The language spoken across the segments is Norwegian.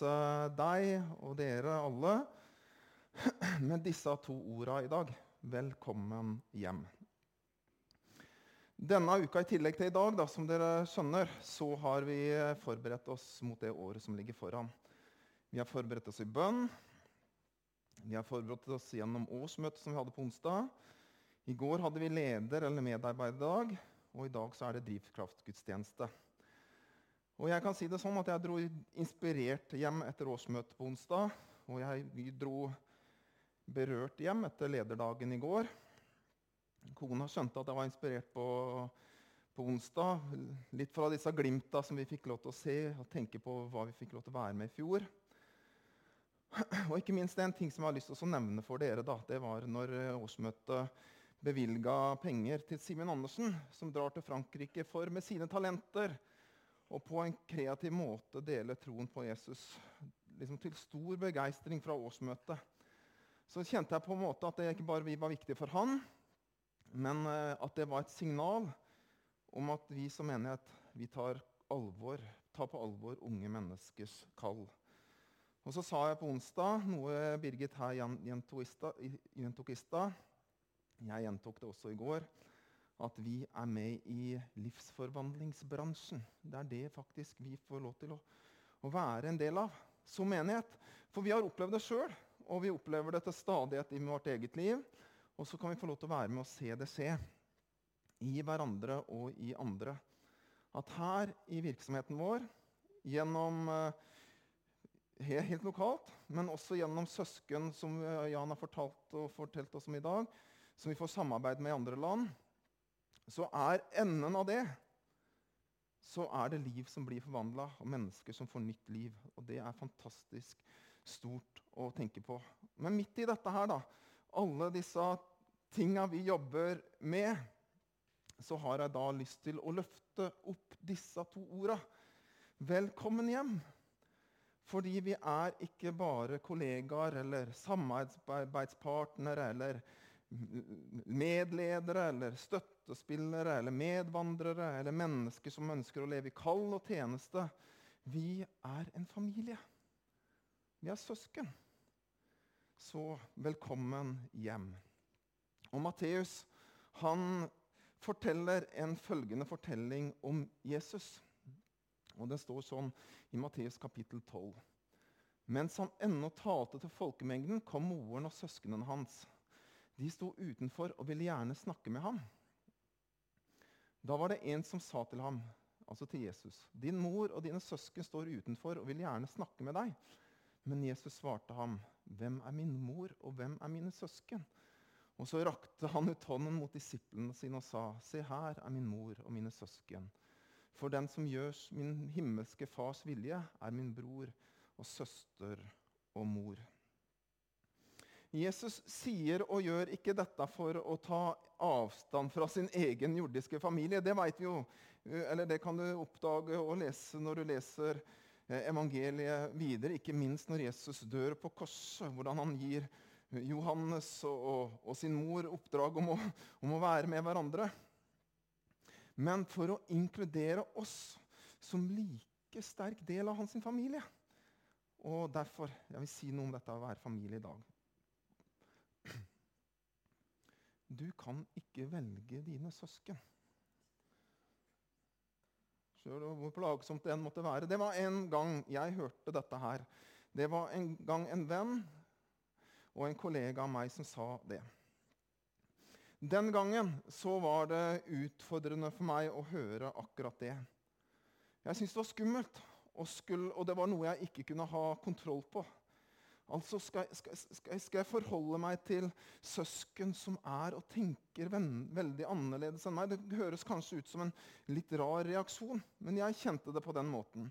hilse deg og dere alle med disse to orda i dag. Velkommen hjem. Denne uka, i tillegg til i dag, da, som dere skjønner, så har vi forberedt oss mot det året som ligger foran. Vi har forberedt oss i bønn. Vi har forberedt oss gjennom årsmøtet som vi hadde på onsdag. I går hadde vi leder- eller medarbeiderdag, og i dag så er det drivkraftgudstjeneste. Og jeg kan si det sånn at jeg dro inspirert hjem etter årsmøtet på onsdag. Og jeg dro berørt hjem etter lederdagen i går. Kona skjønte at jeg var inspirert på, på onsdag. Litt fra disse glimta som vi fikk lov til å se og tenke på hva vi fikk lov til å være med i fjor. Og ikke minst en ting som jeg har lyst til å nevne for dere. Da, det var når årsmøtet bevilga penger til Simen Andersen, som drar til Frankrike for med sine talenter og på en kreativ måte dele troen på Jesus. Liksom til stor begeistring fra årsmøtet. Så kjente jeg på en måte at det ikke bare var viktige for han, men eh, at det var et signal om at vi som menighet vi tar, alvor, tar på alvor unge menneskers kall. Og så sa jeg på onsdag noe Birgit her gjentok i stad. Jeg gjentok det også i går at vi er med i livsforvandlingsbransjen. Det er det faktisk vi får lov til å, å være en del av som menighet. For vi har opplevd det sjøl, og vi opplever det til stadighet i vårt eget liv. Og så kan vi få lov til å være med og se det skje i hverandre og i andre. At her i virksomheten vår, gjennom uh, helt lokalt, men også gjennom søsken, som Jan har fortalt og fortalt oss om i dag, som vi får samarbeid med i andre land, så er enden av det så er det liv som blir forvandla, og mennesker som får nytt liv. Og det er fantastisk stort å tenke på. Men midt i dette her, da, alle disse tinga vi jobber med, så har jeg da lyst til å løfte opp disse to orda. Velkommen hjem. Fordi vi er ikke bare kollegaer eller samarbeidspartnere eller medledere eller støttespillere eller medvandrere eller mennesker som ønsker å leve i kall og tjeneste. Vi er en familie. Vi er søsken. Så velkommen hjem. Og Matteus han forteller en følgende fortelling om Jesus. Og Det står sånn i Matteus kapittel 12. Mens han ennå talte til folkemengden, kom moren og søsknene hans de sto utenfor og ville gjerne snakke med ham. Da var det en som sa til ham, altså til Jesus, 'Din mor og dine søsken står utenfor og vil gjerne snakke med deg.' Men Jesus svarte ham, 'Hvem er min mor, og hvem er mine søsken?' Og så rakte han ut hånden mot disiplene sine og sa, 'Se her er min mor og mine søsken.' For den som gjør min himmelske fars vilje, er min bror og søster og mor. Jesus sier og gjør ikke dette for å ta avstand fra sin egen jordiske familie. Det vet vi jo, eller det kan du oppdage og lese når du leser eh, evangeliet videre. Ikke minst når Jesus dør på korset, hvordan han gir Johannes og, og sin mor oppdrag om å, om å være med hverandre. Men for å inkludere oss som like sterk del av hans familie. Og derfor jeg vil si noe om dette å være familie i dag. Du kan ikke velge dine søsken. Sjøl hvor plagsomt det enn måtte være. Det var en gang jeg hørte dette her. Det var en gang en venn og en kollega av meg som sa det. Den gangen så var det utfordrende for meg å høre akkurat det. Jeg syntes det var skummelt, og, skulle, og det var noe jeg ikke kunne ha kontroll på. Altså skal, skal, skal, jeg forholde meg til søsken som er og tenker veldig annerledes enn meg. Det høres kanskje ut som en litt rar reaksjon, men jeg kjente det på den måten.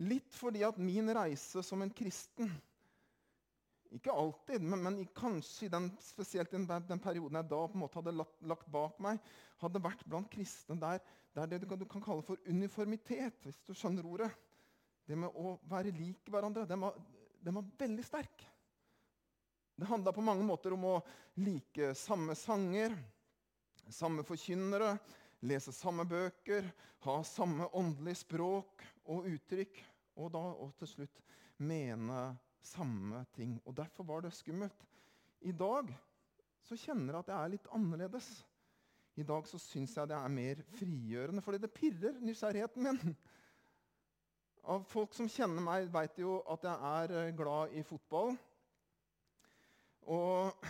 Litt fordi at min reise som en kristen Ikke alltid, men, men kanskje den, spesielt den, den, perioden jeg da på en måte hadde lagt, lagt bak meg, hadde vært blant kristne der, der det du kan, du kan kalle for uniformitet, hvis du skjønner ordet. Det med å være lik hverandre. Det med, den var veldig sterk. Det handla på mange måter om å like samme sanger, samme forkynnere, lese samme bøker, ha samme åndelige språk og uttrykk. Og da og til slutt mene samme ting. Og Derfor var det skummelt. I dag så kjenner jeg at jeg er litt annerledes. I dag så syns jeg det er mer frigjørende, fordi det pirrer nysgjerrigheten min. Av folk som kjenner meg, vet jo at jeg er eh, glad i fotball. Og,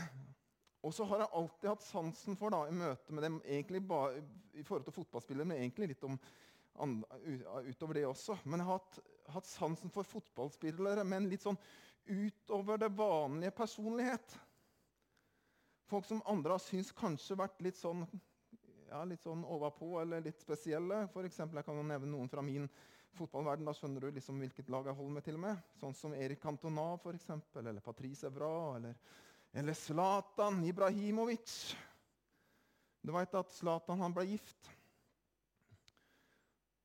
så har jeg alltid hatt sansen for, da, i møte med dem egentlig bare, i forhold til fotballspillere, men egentlig litt om utover det også. Men jeg har hatt, hatt sansen for fotballspillere med en litt sånn utover det vanlige personlighet. Folk som andre har syntes kanskje vært litt sånn ja, litt sånn overpå eller litt spesielle. For eksempel, jeg kan jo nevne noen fra min fotballverden. Da skjønner du liksom hvilket lag jeg holder med. til og med. Sånn som Erik Cantona, for eksempel, eller Patrice Evra, eller, eller Zlatan Ibrahimovic. Du veit at Zlatan han ble gift.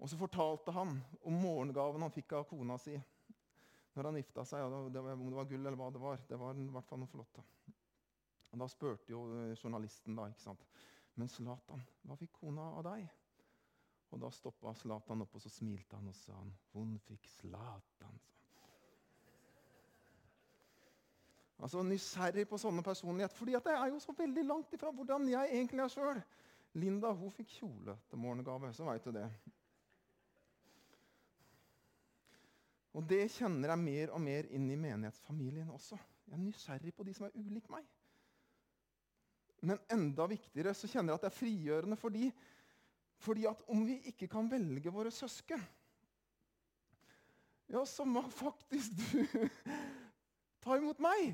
Og så fortalte han om morgengaven han fikk av kona si når han gifta seg. Ja, det var, om det var gull eller hva det var. Det var i hvert fall noe flott. Og Da spurte jo journalisten da, ikke sant? Men Zlatan, hva fikk kona av deg? Og Da stoppa Zlatan opp, og så smilte han og sa han, hun fikk Zlatan. Altså Nysgjerrig på sånne personligheter. fordi det er jo så veldig langt ifra hvordan jeg egentlig er sjøl. Linda hun fikk kjole til morgengave, så veit du det. Og det kjenner jeg mer og mer inn i menighetsfamilien også. Jeg er nysgjerrig på de som er ulik meg. Men enda viktigere så kjenner jeg at det er frigjørende fordi, fordi at om vi ikke kan velge våre søsken, ja, så må faktisk du ta imot meg.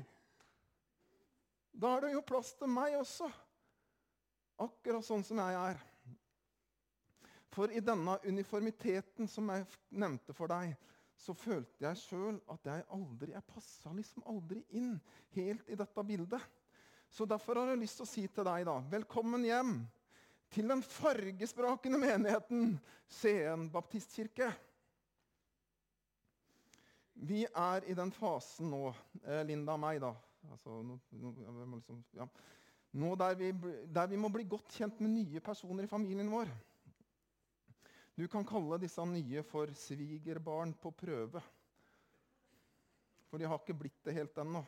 Da er det jo plass til meg også. Akkurat sånn som jeg er. For i denne uniformiteten som jeg nevnte for deg, så følte jeg sjøl at jeg aldri Jeg passa liksom aldri inn helt i dette bildet. Så derfor har jeg lyst til å si til deg, da, velkommen hjem til den fargesprakende menigheten Skien baptistkirke. Vi er i den fasen nå, eh, Linda og meg, da altså, nå, nå, liksom, ja. nå der, vi, der vi må bli godt kjent med nye personer i familien vår. Du kan kalle disse nye for svigerbarn på prøve. For de har ikke blitt det helt ennå.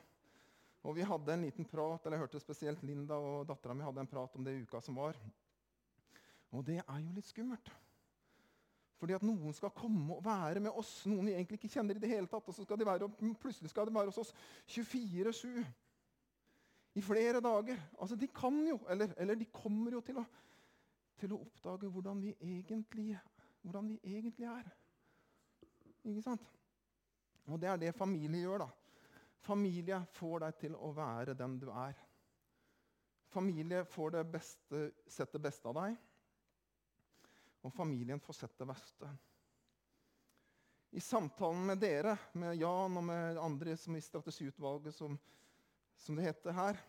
Og vi hadde en liten prat, eller jeg hørte spesielt Linda og dattera mi hadde en prat om det i uka som var. Og det er jo litt skummelt. Fordi at noen skal komme og være med oss, noen vi egentlig ikke kjenner i det hele tatt. Og så skal de være, plutselig skal de være hos oss 24-7 i flere dager. Altså, De kan jo, eller, eller de kommer jo til å, til å oppdage hvordan vi, egentlig, hvordan vi egentlig er. Ikke sant? Og det er det familie gjør. da. Familie får deg til å være den du er. Familie får det beste, sett det beste av deg, og familien får sett det verste. I samtalen med dere, med Jan og med andre som i strategiutvalget, som, som det heter her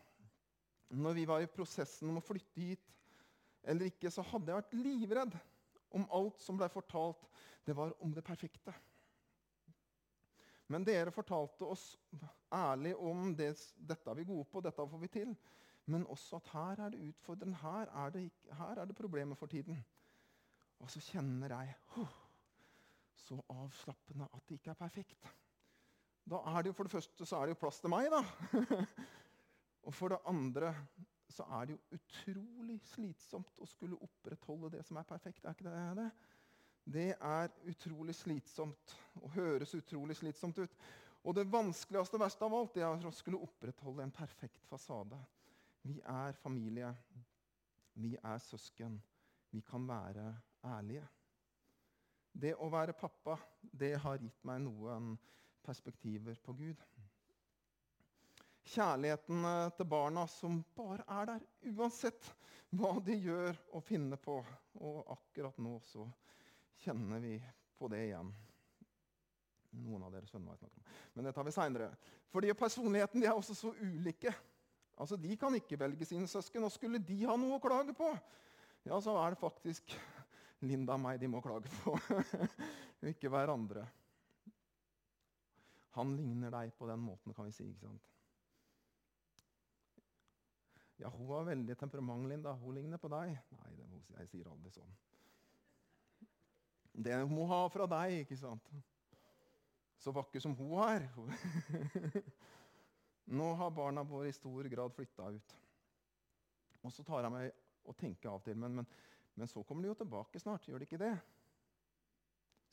Når vi var i prosessen om å flytte hit eller ikke, så hadde jeg vært livredd om alt som ble fortalt, det var om det perfekte. Men dere fortalte oss ærlig om det, dette er vi gode på, dette får vi til. Men også at her er det utfordrende, her er det, her er det problemer for tiden. Og så kjenner jeg oh, så avslappende at det ikke er perfekt. Da er det jo For det første så er det jo plass til meg, da. og for det andre så er det jo utrolig slitsomt å skulle opprettholde det som er perfekt. Er ikke det det? det er utrolig slitsomt og høres utrolig slitsomt ut. Og det vanskeligste og verste av alt det er å skulle opprettholde en perfekt fasade. Vi er familie. Vi er søsken. Vi kan være ærlige. Det å være pappa, det har gitt meg noen perspektiver på Gud. Kjærligheten eh, til barna som bare er der, uansett hva de gjør og finner på. Og akkurat nå så kjenner vi på det igjen. Noen av dere skjønner hva jeg snakker om. Men det tar vi seinere. Fordi personligheten de er også så ulike. Altså, De kan ikke velge sine søsken. Og skulle de ha noe å klage på, ja, så er det faktisk Linda og meg de må klage på. ikke hverandre. Han ligner deg på den måten, kan vi si. ikke sant? Ja, hun har veldig temperament, Linda. Hun ligner på deg. Nei, det, jeg sier aldri sånn. Det hun må ha fra deg, ikke sant? så vakker som hun er. Nå har barna våre i stor grad flytta ut. Og så tar jeg meg og tenke av og til, men, men, men så kommer de jo tilbake snart. Gjør de ikke det?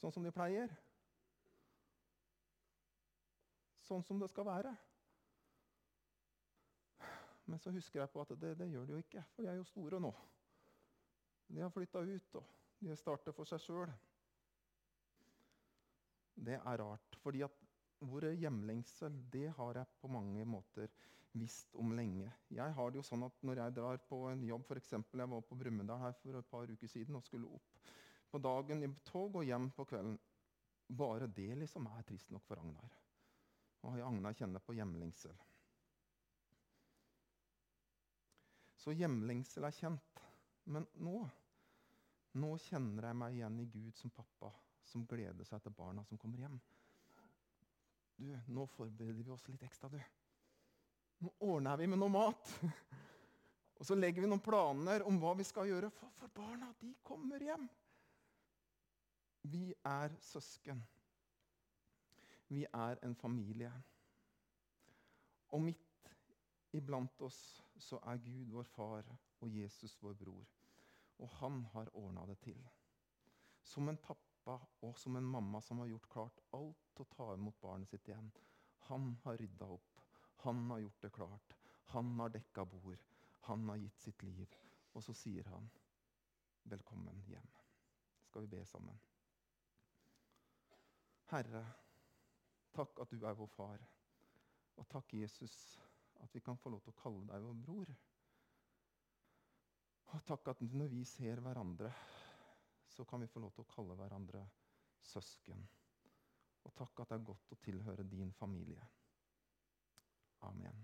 Sånn som de pleier. Sånn som det skal være. Men så husker jeg på at det, det gjør de jo ikke, for de er jo store nå. De har flytta ut, og de starter for seg sjøl. Det er rart, fordi at ordet hjemlengsel det har jeg på mange måter visst om lenge. Jeg har det jo sånn at Når jeg drar på en jobb, f.eks. Jeg var på Brumunddal her for et par uker siden og skulle opp på dagen i tog og hjem på kvelden. Bare det liksom er trist nok for Agnar. Og Agnar kjenner på hjemlengsel. Så hjemlengsel er kjent. Men nå, nå kjenner jeg meg igjen i Gud som pappa, som gleder seg til barna som kommer hjem. Du, nå forbereder vi oss litt ekstra, du. Nå ordner vi med noe mat. Og så legger vi noen planer om hva vi skal gjøre, for, for barna de kommer hjem. Vi er søsken. Vi er en familie. Og midt iblant oss så er Gud vår far og Jesus vår bror. Og han har ordna det til. Som en pappa og som en mamma som har gjort klart alt å ta imot barnet sitt igjen. Han har rydda opp. Han har gjort det klart. Han har dekka bord. Han har gitt sitt liv. Og så sier han, 'Velkommen hjem'. Skal vi be sammen? Herre, takk at du er vår far. Og takk, Jesus, at vi kan få lov til å kalle deg vår bror. Og takk at når vi ser hverandre, så kan vi få lov til å kalle hverandre søsken. Og takk at det er godt å tilhøre din familie. Amen.